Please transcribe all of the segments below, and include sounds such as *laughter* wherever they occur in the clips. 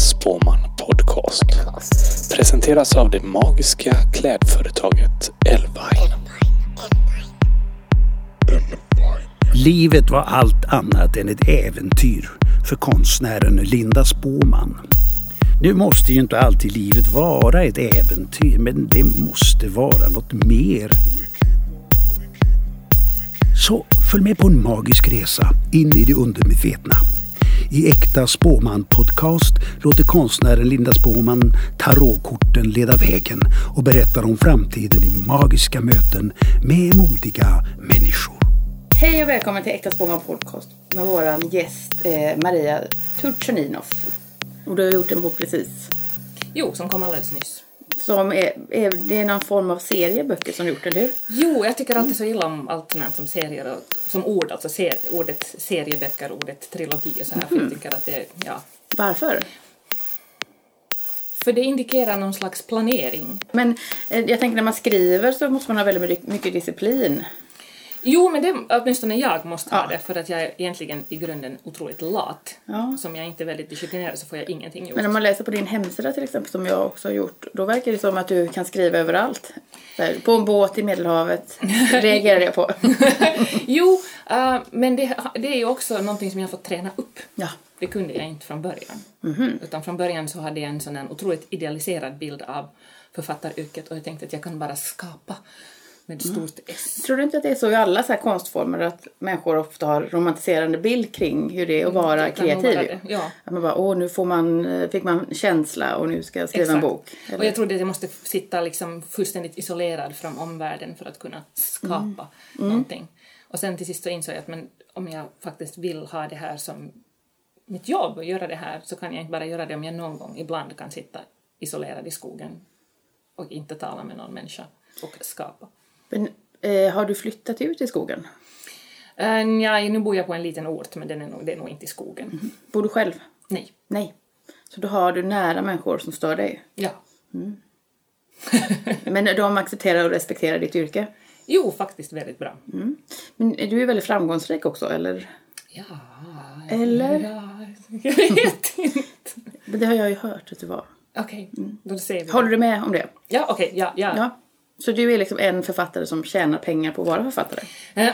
Spåman Podcast. Presenteras av det magiska klädföretaget Elvine. Livet var allt annat än ett äventyr för konstnären Linda Spåman. Nu måste ju inte alltid livet vara ett äventyr, men det måste vara något mer. Så följ med på en magisk resa in i det undermedvetna. I Äkta Spåman Podcast låter konstnären Linda Spåman tarotkorten leda vägen och berättar om framtiden i magiska möten med modiga människor. Hej och välkommen till Äkta Spåman Podcast med våran gäst eh, Maria Turchaninov. Och du har gjort en bok precis. Jo, som kom alldeles nyss. Som är, är, det är någon form av serie böcker som du gjort, eller hur? Jo, jag tycker alltid så illa om allt här som serier och som ord, alltså ser, ordet serieböcker, ordet trilogi och så här, för jag tycker att det, ja. Varför? För det indikerar någon slags planering. Men eh, jag tänker när man skriver så måste man ha väldigt mycket disciplin. Jo, men det, åtminstone jag måste ha Ja. det för att jag är egentligen i grunden otroligt lat. Ja. Som jag inte är väldigt disciplinerad så får jag ingenting gjort. Men om man läser på din hemsida till exempel, som jag också har gjort, då verkar det som att du kan skriva överallt. Här, På en båt i Medelhavet *laughs* reagerar jag på. *laughs* Jo, äh, men det, det är ju också någonting som jag har fått träna upp. Ja. Det kunde jag inte från början. Mhm. Utan från början så hade jag en sån otroligt idealiserad bild av författaryrket och jag tänkte att jag kan bara skapa med Mm. stort S. Tror du inte att det är så i alla så här konstformer att människor ofta har romantiserande bild kring hur det är att vara det kan nog kreativ? vara det, ja. Att man bara, åh nu får man, eh, fick man känsla och nu ska jag skriva en Exakt. bok. Och jag trodde att jag måste sitta liksom fullständigt isolerad från omvärlden för att kunna skapa Mm. någonting. Och sen till sist så insåg jag att men om jag faktiskt vill ha det här som mitt jobb och göra det här så kan jag inte bara göra det om jag någon gång ibland kan sitta isolerad i skogen och inte tala med någon människa och skapa. Men, eh, har du flyttat ut i skogen? Uh, ja, nu bor jag på en liten ort men den är nog, det är nog inte i skogen. Bor du själv? Nej. Nej. Så då har du nära människor som stör dig? Ja. *laughs* Men de accepterar och respekterar ditt yrke? Jo, faktiskt väldigt bra. Men du är väldigt framgångsrik också, eller? Ja. Eller? ja. *laughs* Jag vet inte. Det har jag ju hört att du var. Okej, då ser vi. Håller du med om det? Ja, okej, ja, ja. Ja. Så du är liksom en författare som tjänar pengar på att vara författare? Eh,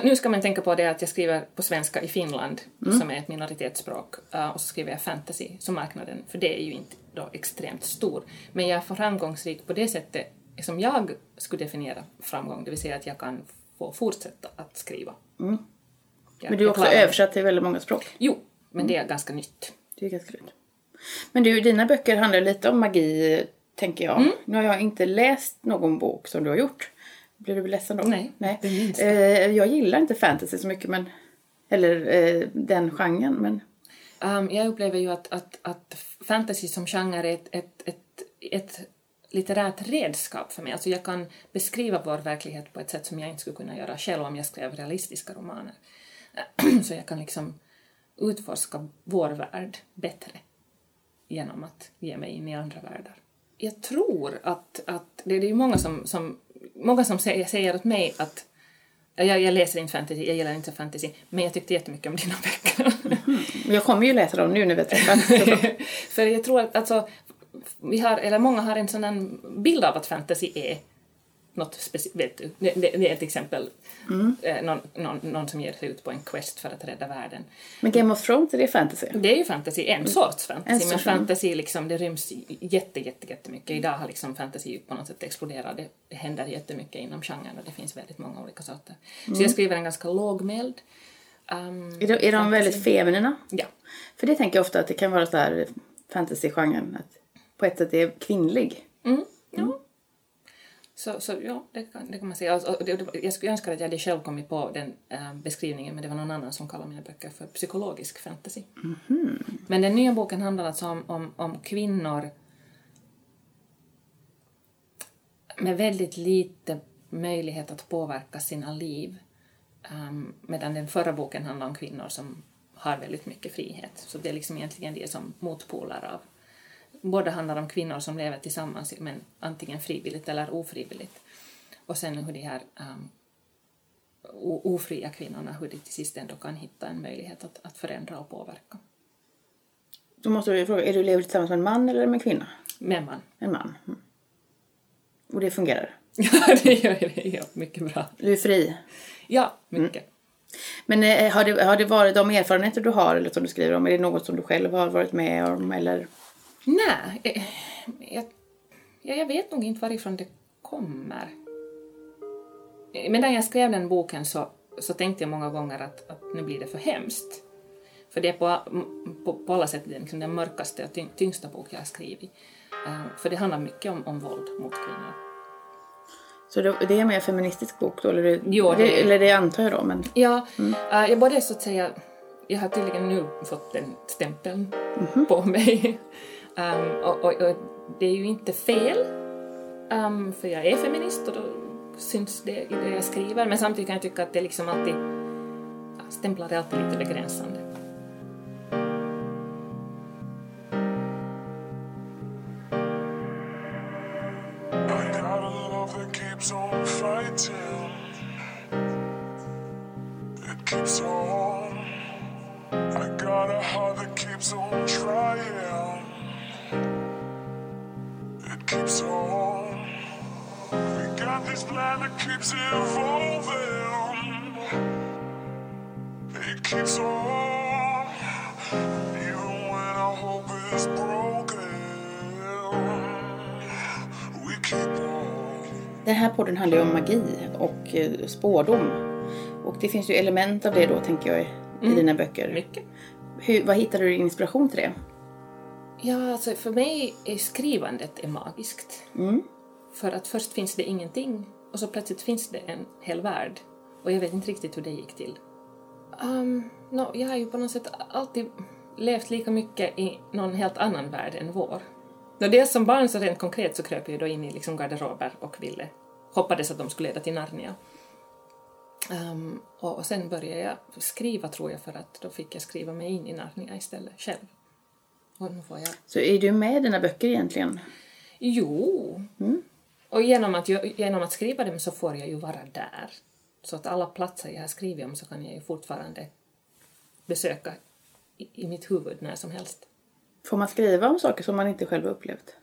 *clears throat* nu ska man tänka på det att jag skriver på svenska i Finland, som är ett minoritetsspråk, eh, och så skriver jag fantasy, så marknaden för det är ju inte då extremt stor. Men jag är framgångsrik på det sättet som jag skulle definiera framgång, det vill säga att jag kan få fortsätta att skriva. Jag- Men du är jag också översatt till väldigt många språk. Jo, men det är ganska nytt. Det är ganska roligt. Men du, dina böcker handlar lite om magi, tänker jag. Mm. Nu har jag inte läst någon bok som du har gjort. Blir du ledsen då? Nej, Nej. Eh, jag gillar inte fantasy så mycket, men... Eller eh, den genren, men... Um, jag upplever ju att, att, att fantasy som genre är ett, ett, ett, ett litterärt redskap för mig. Alltså jag kan beskriva vår verklighet på ett sätt som jag inte skulle kunna göra själv om jag skrev realistiska romaner. *clears throat* Så jag kan liksom utforska vår värld bättre genom att ge mig in i andra världar. Jag tror att, att det, det är många som, som, många som säger, säger åt mig att jag, jag läser inte fantasy, jag gillar inte fantasy, men jag tyckte jättemycket om dina böcker. men jag kommer ju läsa dem nu när vi träffas. *laughs* För jag tror att alltså, vi har, eller många har en sån bild av att fantasy är något speciellt, vet du, det, det, det är ett exempel, eh, någon, någon, någon som ger sig ut på en quest för att rädda världen. men Game of Thrones, är det fantasy? Det är ju fantasy, en sorts fantasy, En men sorts, fantasy liksom, det ryms jätte, jätte, jättemycket. Idag har liksom fantasy på något sätt exploderat, det händer jättemycket inom genren och det finns väldigt många olika sorter. Så jag skriver en ganska lågmäld um, Är de, är de väldigt feminina? Ja. För det tänker jag ofta att det kan vara så här fantasy-genren. Att på ett sätt är kvinnlig. Mm, ja. Så, så ja, det kan, det kan man säga. Alltså, jag skulle önska att jag hade själv kommit på den eh, beskrivningen, men det var någon annan som kallade mina böcker för psykologisk fantasy. Men den nya boken handlar alltså om, om, om kvinnor med väldigt lite möjlighet att påverka sina liv. Um, medan den förra boken handlar om kvinnor som har väldigt mycket frihet. Så det är liksom egentligen det som motpolar av Båda handlar om kvinnor som lever tillsammans, men antingen frivilligt eller ofrivilligt. Och sen hur de här um, ofria kvinnorna, hur de till sist ändå kan hitta en möjlighet att, att förändra och påverka. Då måste du fråga, är du lever tillsammans med en man eller med en kvinna? Med man. En man. Mm. Och det fungerar? *laughs* Ja, det gör det. Ja, mycket bra. Du är fri? Ja, mycket. Men eh, har, det, har det varit de erfarenheter du har eller som du skriver om, är det något som du själv har varit med om eller? Nej, eh, jag, ja, jag vet nog inte varifrån det kommer. Eh, Men när jag skrev den boken så, så tänkte jag många gånger att, att nu blir det för hemskt. För det är på, på, på alla sätt den, liksom den mörkaste och tyng, tyngsta bok jag har skrivit. Eh, för det handlar mycket om, om våld mot kvinnor. Så det, det är en mer feministisk bok då? Eller det, Jo, det- det, eller det antar jag då. Men, Ja, eh, jag både så att säga, jag har tydligen nu fått den stämpeln på mig. Um, och, och, och det är ju inte fel, um, för jag är feminist och då syns det i det jag skriver. Men samtidigt kan jag tycka att det liksom alltid, stämplar är alltid lite begränsande. Keeps evolving. It keeps on. Even when our hope is broken. We keep on. den här podden handlar ju om magi och eh, spårdom. Och det finns ju element av det då tänker jag i i dina böcker. Mycket. Hur, vad hittar du inspiration till det? Ja, alltså för mig är skrivandet är magiskt. Mm. För att först finns det ingenting och så plötsligt finns det en hel värld. Och jag vet inte riktigt hur det gick till. Um, no, jag har ju på något sätt alltid levt lika mycket i någon helt annan värld än vår. No, dels som barn så rent konkret så kröp jag då in i liksom garderober och ville, hoppades att de skulle leda till Narnia. Um, och, och sen började jag skriva tror jag för att då fick jag skriva mig in i Narnia istället själv. Och nu får jag Så är du med i dina böcker egentligen? Jo. Och genom att, genom att skriva dem så får jag ju vara där. Så att alla platser jag har skrivit om så kan jag ju fortfarande besöka i, i mitt huvud när som helst. Får man skriva om saker som man inte själv har upplevt?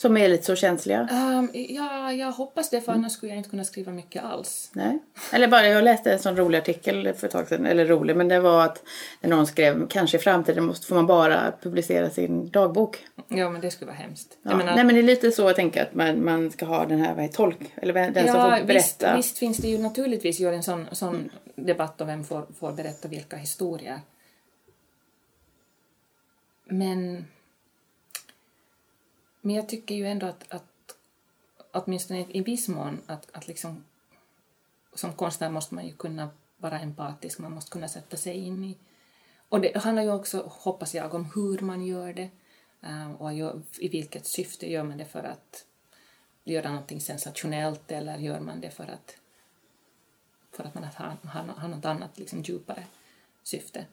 Som är lite så känsliga? Um, ja, jag hoppas det för annars skulle jag inte kunna skriva mycket alls. Nej. Eller bara, jag läste en sån rolig artikel för ett tag sedan, eller rolig, men det var att någon skrev kanske i framtiden måste, får man bara publicera sin dagbok. Ja, men det skulle vara hemskt. Ja. Menar, Nej men det är lite så jag tänker att man, man ska ha den här, vad är tolk? Eller den som ja, får visst, berätta. visst finns det ju naturligtvis ju en sån, sån debatt om vem får, får berätta vilka historier. Men, men jag tycker ju ändå att, att åtminstone i viss mån att, att liksom, som konstnär måste man ju kunna vara empatisk, man måste kunna sätta sig in i och det handlar ju också, hoppas jag, om hur man gör det eh, och i vilket syfte gör man det för att göra någonting sensationellt eller gör man det för att, för att man har, har, har något annat liksom, djupare syfte.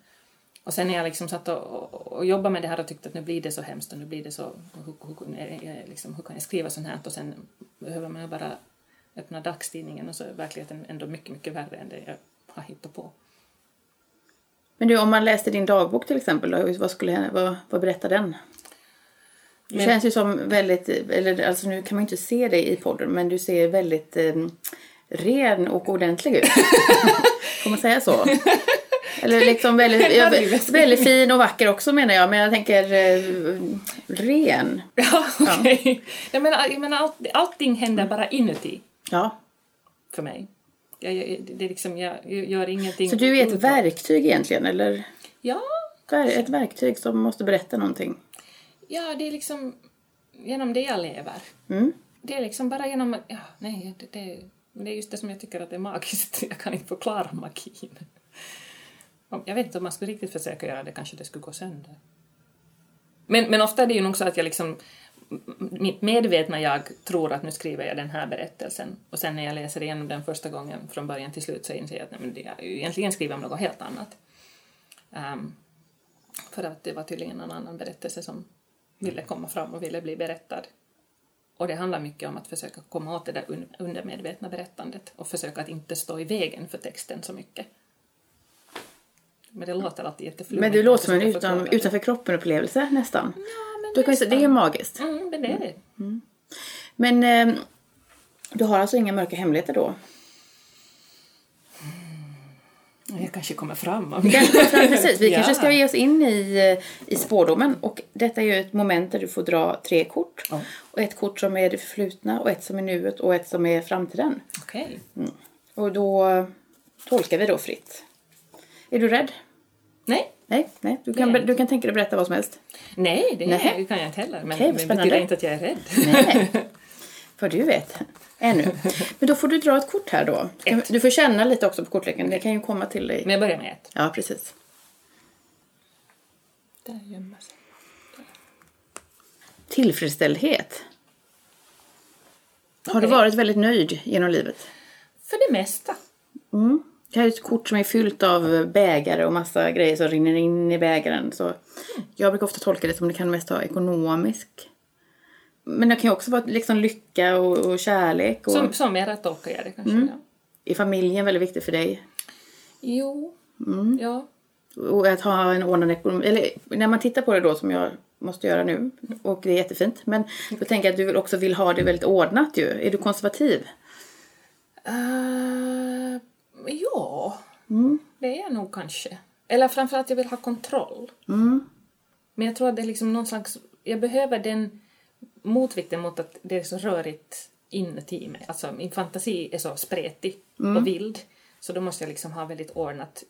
Och sen när jag liksom satt och, och, och jobbade med det här och tyckte att nu blir det så hemskt och nu blir det så, hur, hur, liksom, hur kan jag skriva sånt här och sen behöver man ju bara öppna dagstidningen och så är verkligheten ändå mycket, mycket värre än det jag har hittat på. Men du, om man läste din dagbok till exempel, då, vad, skulle, vad, vad berättar den? Du Men- känns ju som väldigt, eller alltså nu kan man ju inte se dig i podden, men du ser väldigt eh, ren och ordentlig ut. *laughs* Får man säga så? Eller liksom väldigt, *laughs* ja, väldigt fin och vacker också menar jag, men jag tänker eh, ren. *laughs* Ja, okej. Jag menar, jag menar allt, allting händer bara inuti Ja. för mig. Jag, jag, det är liksom, jag, jag gör ingenting Så du är ett utåt. verktyg egentligen, eller? Ja, Ett verktyg som måste berätta någonting. ja, det är liksom genom det jag lever. Mm. Det är liksom bara genom att, ja, nej, det, det, det är just det som jag tycker att det är magiskt. *laughs* Jag kan inte förklara magin. Jag vet inte om man skulle riktigt försöka göra det, kanske det skulle gå sönder. Men, men ofta är det ju nog så att jag liksom, mitt medvetna jag tror att nu skriver jag den här berättelsen och sen när jag läser igenom den första gången från början till slut så inser jag att nej, men det är ju egentligen skriver om något helt annat. Um, för att det var tydligen en annan berättelse som ville komma fram och ville bli berättad. Och det handlar mycket om att försöka komma åt det där undermedvetna berättandet och försöka att inte stå i vägen för texten så mycket. Men det låter alltid jätteflummigt. Men du låter som en utan, det. utanför kroppen-upplevelse nästan. Ja, men kan säga, det är magiskt. Mm, men det är det. Men eh, du har alltså inga mörka hemligheter då? Jag kanske kommer fram. *laughs* Precis. Vi Ja. kanske ska ge oss in i, eh, i spårdomen. Och detta är ju ett moment där du får dra tre kort. Ja. Och ett kort som är det förflutna och ett som är nuet och ett som är framtiden. Okej. Och då tolkar vi då fritt. Är du rädd? Nej. Nej, nej. Du kan, Nej. du kan tänka dig att berätta vad som helst. Nej, det Nej. kan jag inte heller. Men, vad men betyder inte att jag är rädd. Nej. *laughs* För du vet. Ännu. Men då får du dra ett kort här då. Ett. Du får känna lite också på kortleken. Det kan ju komma till dig. Men jag börjar med ett. Ja, precis. Där gömmer sig. Tillfredsställdhet. Har du varit väldigt nöjd genom livet? För det mesta. Det här är ett kort som är fyllt av bägare och massa grejer som rinner in i bägaren. Så jag brukar ofta tolka det som det kan mest ha ekonomisk. Men det kan ju också vara liksom lycka och, och kärlek. Och Som, som jag rätt tolkar jag det kanske. Mm. Ja. Är familjen väldigt viktig för dig? Jo. Mm. Ja. Och att ha en ordnad ekonomi. Eller när man tittar på det då som jag måste göra nu. Och det är jättefint. Men då tänker jag att du också vill ha det väldigt ordnat ju. Är du konservativ? Uh, ja. Mm. Det är jag nog kanske. Eller framförallt jag vill ha kontroll. Mm. Men jag tror att det är liksom någon slags... Jag behöver den motvikten mot att det är så rörigt inuti mig. Alltså min fantasi är så spretig Mm. och vild. Så då måste jag liksom ha väldigt ordnat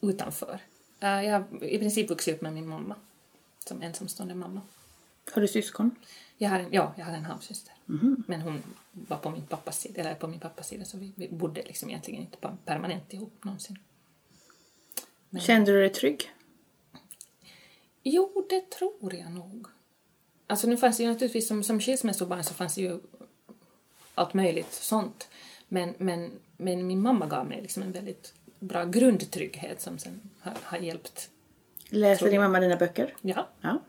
utanför. Eh, jag har i princip vuxit upp med min mamma. Som ensamstående mamma. Har du syskon? Jag har en, ja, jag har en halvsyster. Mhm. Men hon var på min pappas sida, eller på min pappas sida så vi, vi bodde liksom egentligen inte permanent ihop någonsin. Kände du dig trygg? Jo, det tror jag nog. Alltså nu fanns det ju naturligtvis som, som skilsmässobarn så fanns det ju allt möjligt sånt. Men, men, men min mamma gav mig liksom en väldigt bra grundtrygghet som sen har, har hjälpt. Läser din mamma dina böcker? Ja. Ja.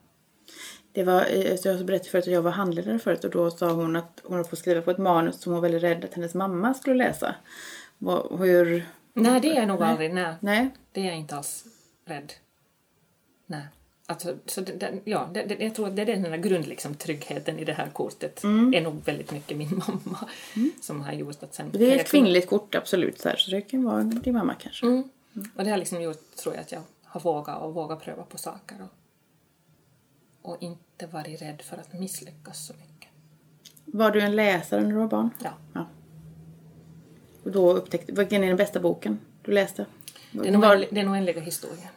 Det var, eh, jag berättade förut att jag var handledare förut och då sa hon att hon höll på att skriva på ett manus som hon var väldigt rädd att hennes mamma skulle läsa. Hur... Nej, det är jag nog aldrig. Nej. Nej. Det är jag inte alls rädd. Nej. Alltså, så det, det, ja, det, jag tror att det är den där grund, liksom, tryggheten i det här kortet är nog väldigt mycket min *laughs* mamma som har gjort att sen... Det är ett kvinnligt kort absolut så, här, så det kan vara din mamma kanske. Mm. Och det har liksom gjort, tror jag, att jag har vågat och vågat pröva på saker och, och inte varit rädd för att misslyckas så mycket. Var du en läsare när du var barn? Ja. ja. Och då upptäckte vilken är den bästa boken du läste? Den, var, den oändliga historien.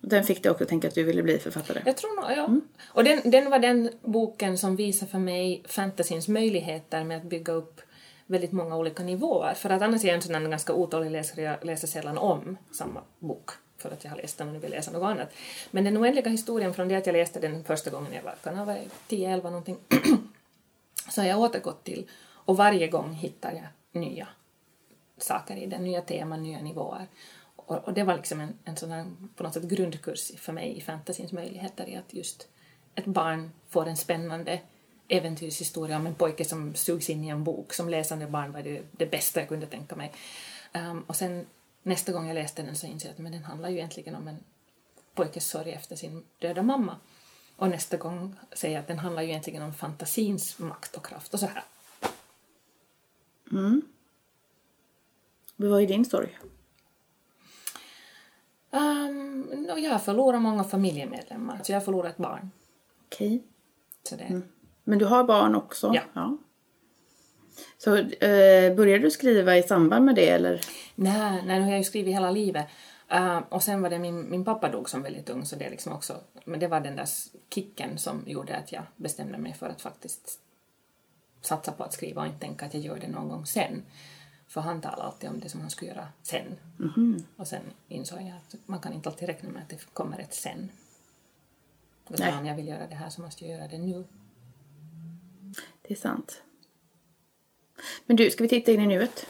den fick dig också att tänka att du ville bli författare? Jag tror nog, ja. Och den, den var den boken som visade för mig fantasins möjligheter med att bygga upp väldigt många olika nivåer. För att annars är jag en sån ganska otålig läsare, jag läser sällan om samma bok för att jag har läst den och nu vill läsa något annat. Men den oändliga historien från det att jag läste den första gången jag var, kan ha varit 10-11 någonting, *clears throat* så har jag återgått till och varje gång hittar jag nya saker i den, nya teman, nya nivåer. Och, och det var liksom en, en sån här, på något sätt grundkurs för mig i fantasins möjligheter i att just ett barn får en spännande äventyrshistoria om en pojke som sugs in i en bok. Som läsande barn var det det bästa jag kunde tänka mig. Um, och sen nästa gång jag läste den så insåg jag att men den handlar ju egentligen om en pojkes sorg efter sin döda mamma. Och nästa gång säger jag att den handlar ju egentligen om fantasins makt och kraft och så här. Vad är din story? Um, jag har förlorat många familjemedlemmar, så jag har förlorat ett barn. Okej. Så det, Men du har barn också? Ja. Så eh, började du skriva i samband med det eller? Nej, nej, nu har jag ju skrivit hela livet. Uh, och sen var det min, min pappa dog som väldigt ung, så det liksom också, men det var den där kicken som gjorde att jag bestämde mig för att faktiskt satsa på att skriva och inte tänka att jag gör det någon gång sen. För han talar alltid om det som han skulle göra sen. Och sen insåg jag att man kan inte alltid räkna med att det kommer ett sen. Utan om jag vill göra det här så måste jag göra det nu. Det är sant. Men du, ska vi titta in i nuet?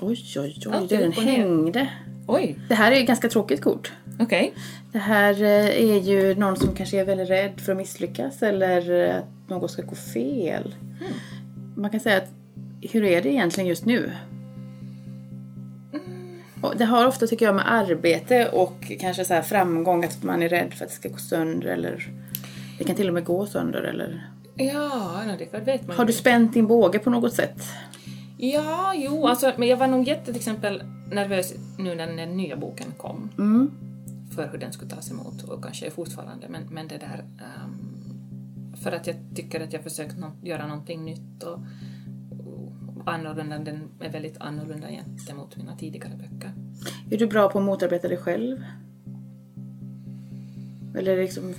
Oj, oj, oj, Ja, där det är den hängde. Oj, Det här är ju ett ganska tråkigt kort. okej. Det här eh, är ju någon som kanske är väldigt rädd för att misslyckas eller att något ska gå fel. Man kan säga att hur är det egentligen just nu? Och det har ofta, tycker jag, med arbete och kanske så här framgång, att man är rädd för att det ska gå sönder eller det kan till och med gå sönder eller... Ja, no, det vet man Har du spänt din båge på något sätt? Ja, jo, alltså, men jag var nog jätte till exempel nervös nu när den nya boken kom. För hur den skulle tas emot och kanske är fortfarande. Men, men det där... ehm, för att jag tycker att jag försökt nå- göra någonting nytt och, och annorlunda. Den är väldigt annorlunda gentemot mina tidigare böcker. Är du bra på att motarbeta dig själv? Eller liksom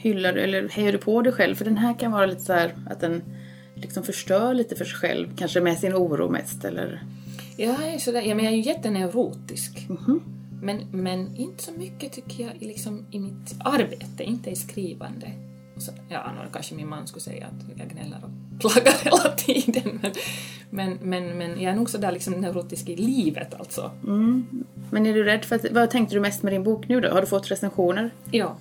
hyllar du eller hejar du på dig själv? För den här kan vara lite så här att den liksom förstör lite för sig själv. Kanske med sin oro mest eller... Jag är, sådär, ja, men jag är ju jätteneurotisk. Men, men inte så mycket tycker jag i, liksom, i mitt arbete, inte i skrivande. Så, ja, nu kanske min man skulle säga att jag gnäller och *laughs* klagar hela tiden. Men, men, men, men jag är nog sådär liksom neurotisk i livet alltså. Men är du rädd för att... Vad tänkte du mest med din bok nu då? Har du fått recensioner? Ja,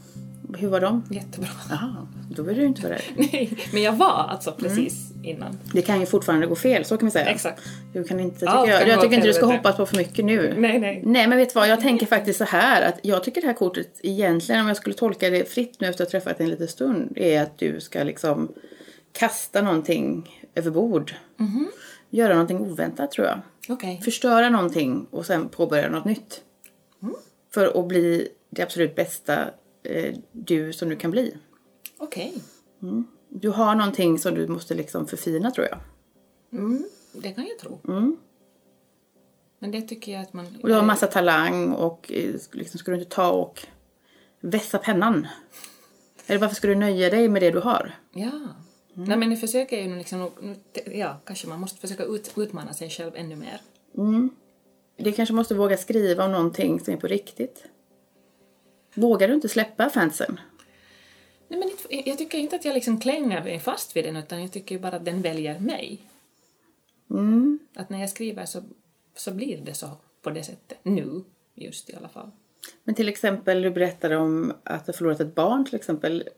Hur var de? jättebra. Jaha, då vill du inte vara rädd. *laughs* Nej, men jag var alltså precis innan. Det kan ju fortfarande gå fel, så kan vi säga. Exakt. Du kan inte, tycker jag, kan jag gå tycker inte du ska helvete. hoppas på för mycket nu. Nej, nej. Nej, men vet du vad? Jag tänker faktiskt så här att jag tycker det här kortet egentligen, om jag skulle tolka det fritt nu efter att ha träffat dig en liten stund, är att du ska liksom kasta någonting över bord. Göra någonting oväntat tror jag. Okej. Förstöra någonting och sen påbörja något nytt. För att bli det absolut bästa du som du kan bli. Okej. Du har någonting som du måste liksom förfina tror jag. Mm, det kan jag tro. Men det tycker jag att man... Och du har massa talang och eh, liksom, ska du inte ta och vässa pennan? Eller varför ska du nöja dig med det du har? Ja. Nej, men nu försöker jag ju liksom... Ja, kanske man måste försöka ut, utmana sig själv ännu mer. Du kanske måste våga skriva om någonting som är på riktigt. Vågar du inte släppa fansen? Nej, men jag tycker inte att jag liksom klänger mig fast vid den, utan jag tycker bara att den väljer mig. Att när jag skriver så, så blir det så på det sättet. Nu, just i alla fall. Men till exempel, du berättade om att du förlorat ett barn till exempel.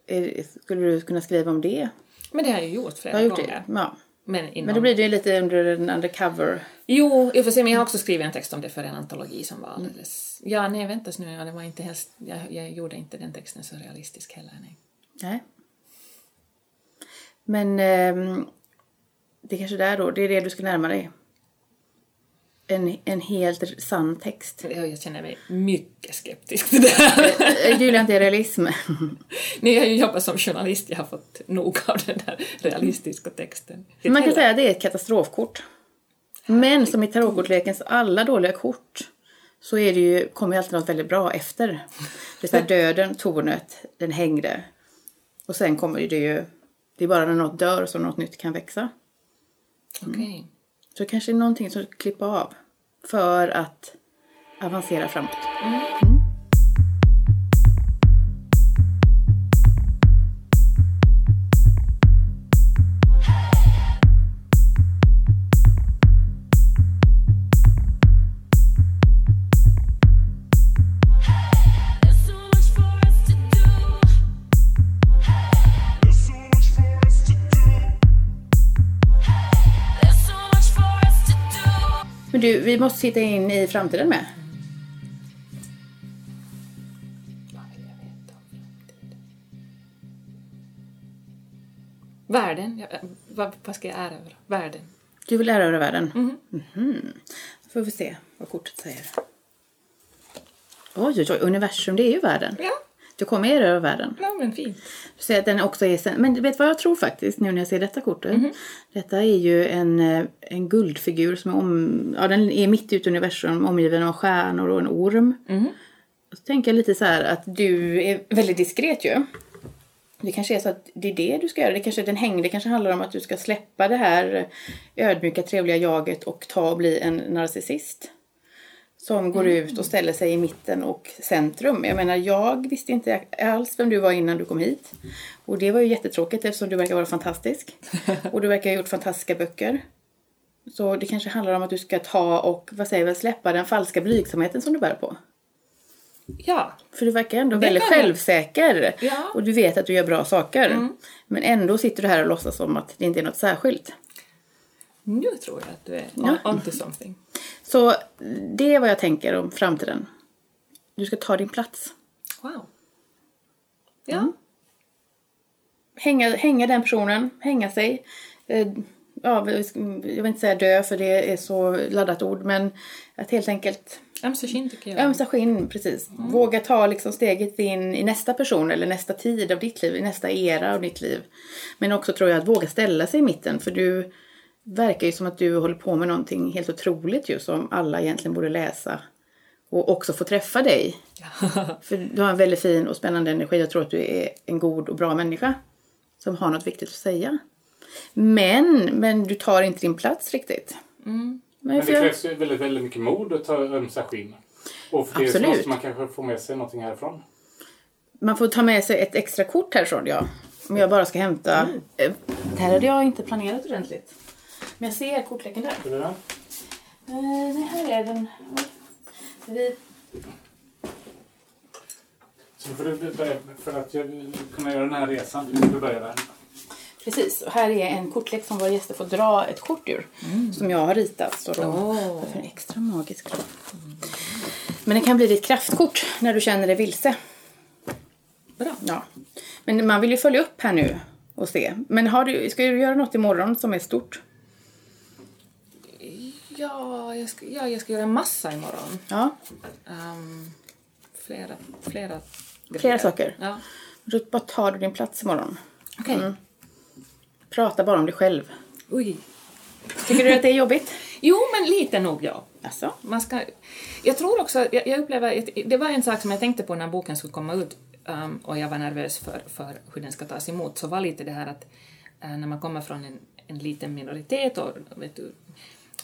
Skulle du kunna skriva om det? Men det har jag ju gjort flera har gjort gånger. det? Ja. Men, inom... Men då blir det ju lite under en undercover. Jo, i och för sig, men jag har också skrivit en text om det för en antologi som var alldeles... Ja, nej, vänta nu, ja, det var inte helst... Jag, jag gjorde inte den texten så realistisk heller, nej. Nej. Men ehm, det är kanske där då, det är det du ska närma dig. En, en helt sann text. Jag, känner mig mycket skeptisk till det här. Gillar inte realism. *laughs* Nej, jag har ju jobbat som journalist, jag har fått nog av den där realistiska texten. Man kan heller- säga att det är ett katastrofkort. Men som i tarotkortlekens alla dåliga kort så är det ju, kommer ju alltid något väldigt bra efter. Det är *laughs* döden, tornet, den hängde. Och sen kommer det ju, det är bara när något dör som något nytt kan växa. Okej. Så kanske någonting som du klipper av för att avancera framåt. There's du, vi måste titta in i framtiden med. Världen? Eh, vad, vad ska jag erövra? Världen? Du vill erövra världen? Mhm. Då får vi se vad kortet säger. Oj, oj, oj. Universum, det är ju världen. Ja, Du kommer erövra världen. ja men fint. Att den också är... Men vet vad jag tror faktiskt nu när jag ser detta kortet? Mhm. Detta är ju en, eh, en guldfigur som är om... Ja, den är mitt i universum omgiven av stjärnor och en orm. Mhm. Och så tänker jag lite så här att du är väldigt diskret ju. Det kanske är så att det är det du ska göra. Det kanske den hängde kanske handlar om att du ska släppa det här ödmjuka, trevliga jaget och ta och bli en narcissist. Som går ut och ställer sig i mitten och centrum. Jag menar, jag visste inte alls vem du var innan du kom hit. Och det var ju jättetråkigt eftersom du verkar vara fantastisk. *laughs* Och du verkar ha gjort fantastiska böcker. Så det kanske handlar om att du ska ta och, vad säger vi, släppa den falska blygsamheten som du bär på. Ja, För du verkar ändå Det väldigt självsäker. Ja. Och du vet att du gör bra saker. Men ändå sitter du här och låtsas som att det inte är något särskilt. nu tror jag att du är Ja. on to something. Så det är vad jag tänker om framtiden. Du ska ta din plats. Wow. Ja. Hänga, hänga den personen, hänga sig. Eh, Ja, jag vill inte säga dö för det är så laddat ord men att helt enkelt Ömse skinn tycker jag. Ömsa skinn, precis. Våga ta liksom steget in i nästa person eller nästa tid av ditt liv, i nästa era av ditt liv. Men också tror jag att våga ställa sig i mitten för du verkar ju som att du håller på med någonting helt otroligt ju som alla egentligen borde läsa. Och också få träffa dig. *laughs* För du har en väldigt fin och spännande energi. Jag tror att du är en god och bra människa. Som har något viktigt att säga. Men, men du tar inte din plats riktigt. Men Men det jag- krävs ju väldigt, väldigt mycket mod att ta ömsa skinn. Och för det så Absolut. måste man kanske få med sig någonting härifrån. Man får ta med sig ett extra kort härifrån, ja. Om jag bara ska hämta... Eh, Det här hade jag inte planerat ordentligt. Men jag ser kortleken där. Är det det? Eh, nej, här är den. Vi... Så får du börja, för att jag, kunna göra den här resan, du får börja där. Precis, och här är en kortlek som våra gäster får dra ett kort ur. Som jag har ritat. Så då Åh. för en extra magisk kort. Men det kan bli ditt kraftkort när du känner dig vilse. Bra. Ja. Men man vill ju följa upp här nu och se. Men har du, ska du göra något imorgon som är stort? Ja, jag ska, ja, jag ska göra en massa imorgon. Ja, Um, flera, flera flera grejer. saker. Ja. Då bara tar du din plats imorgon. Okej. Mm. Prata bara om dig själv. Oj. Tycker du att det är jobbigt? *laughs* Jo, men lite nog, ja. Alltså? Man ska, jag tror också, jag, jag upplever, det var en sak som jag tänkte på när boken skulle komma ut um, och jag var nervös för, för hur den ska tas emot, så var lite det här att uh, när man kommer från en, en liten minoritet och, vet du,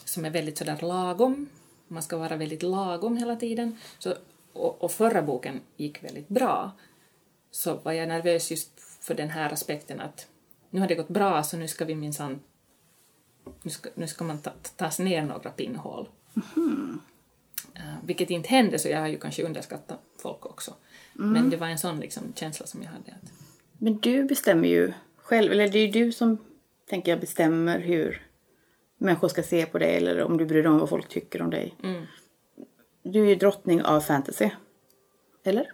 som är väldigt sådär lagom, man ska vara väldigt lagom hela tiden, så, och, och förra boken gick väldigt bra, så var jag nervös just för den här aspekten att nu har det gått bra så nu ska vi minsann nu ska, nu ska man ta, tas ner några pinnhål. Eh, vilket inte hände, så jag har ju kanske underskattat folk också. Men det var en sån liksom, känsla som jag hade. Men du bestämmer ju själv, eller det är ju du som, tänker jag, bestämmer hur människor ska se på dig eller om du bryr dig om vad folk tycker om dig. Du är ju drottning av fantasy. Eller?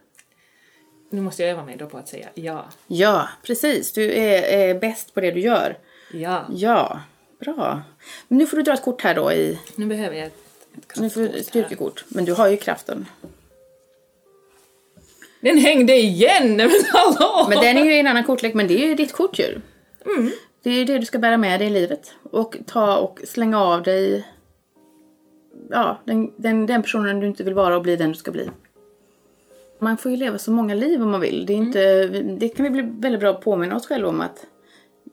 nu måste jag öva mig då på att säga ja. Ja, precis. Du är, är bäst på det du gör. Ja. Ja, bra. Men nu får du dra ett kort här då i... Nu behöver jag ett, ett Nu får du ett styrkekort. Men du har ju kraften. Den hängde igen! *laughs* Men hallå! Men den är ju i en annan kortlek, men det är ju ditt kort ju. Mm. Det är det du ska bära med dig i livet. Och ta och slänga av dig ja, den, den, den personen du inte vill vara och bli den du ska bli. Man får ju leva så många liv om man vill. Det, är inte, det kan vi bli väldigt bra att påminna oss själva om att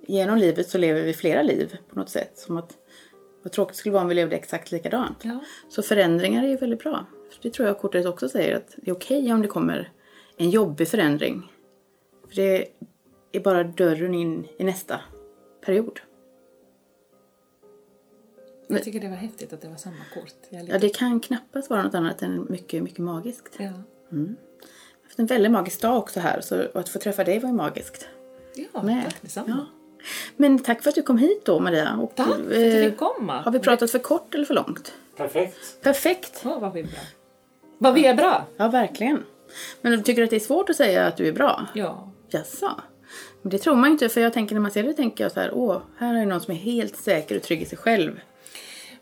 genom livet så lever vi flera liv på något sätt. Som att vad tråkigt det skulle vara om vi levde exakt likadant. Ja. Så förändringar är ju väldigt bra. Det tror jag kortet också säger att det är okej om det kommer en jobbig förändring. För det är bara dörren in i nästa period. Jag tycker det var häftigt att det var samma kort. Lite, Ja, det kan knappast vara något annat än mycket, mycket magiskt. ja. Jag har haft en väldigt magisk dag också här, så att få träffa dig var ju magiskt. Ja, Med. tack detsamma. Ja. Men tack för att du kom hit då, Maria. Och, Tack för att eh, du fick komma. Har vi pratat för kort eller för långt? Perfekt. Perfekt! Åh, vad vi är bra. Vad vi är bra! Ja, verkligen. Men du tycker att det är svårt att säga att du är bra? Ja. Jaså? Det tror man inte, för jag tänker när man ser det tänker jag så här, åh, här är någon som är helt säker och trygg i sig själv.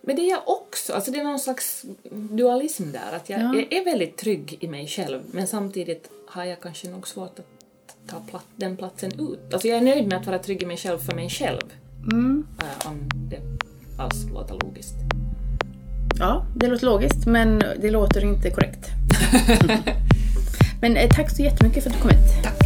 Men det är jag också. Alltså det är någon slags dualism där. Att jag Ja. är- är väldigt trygg i mig själv men samtidigt har jag kanske nog svårt att ta plat- den platsen ut. Alltså jag är nöjd med att vara trygg i mig själv för mig själv. Äh, om det alls låter logiskt. Ja, det låter logiskt, men det låter inte korrekt. *laughs* men eh, tack så jättemycket för att du kom hit. Tack.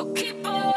So keep on.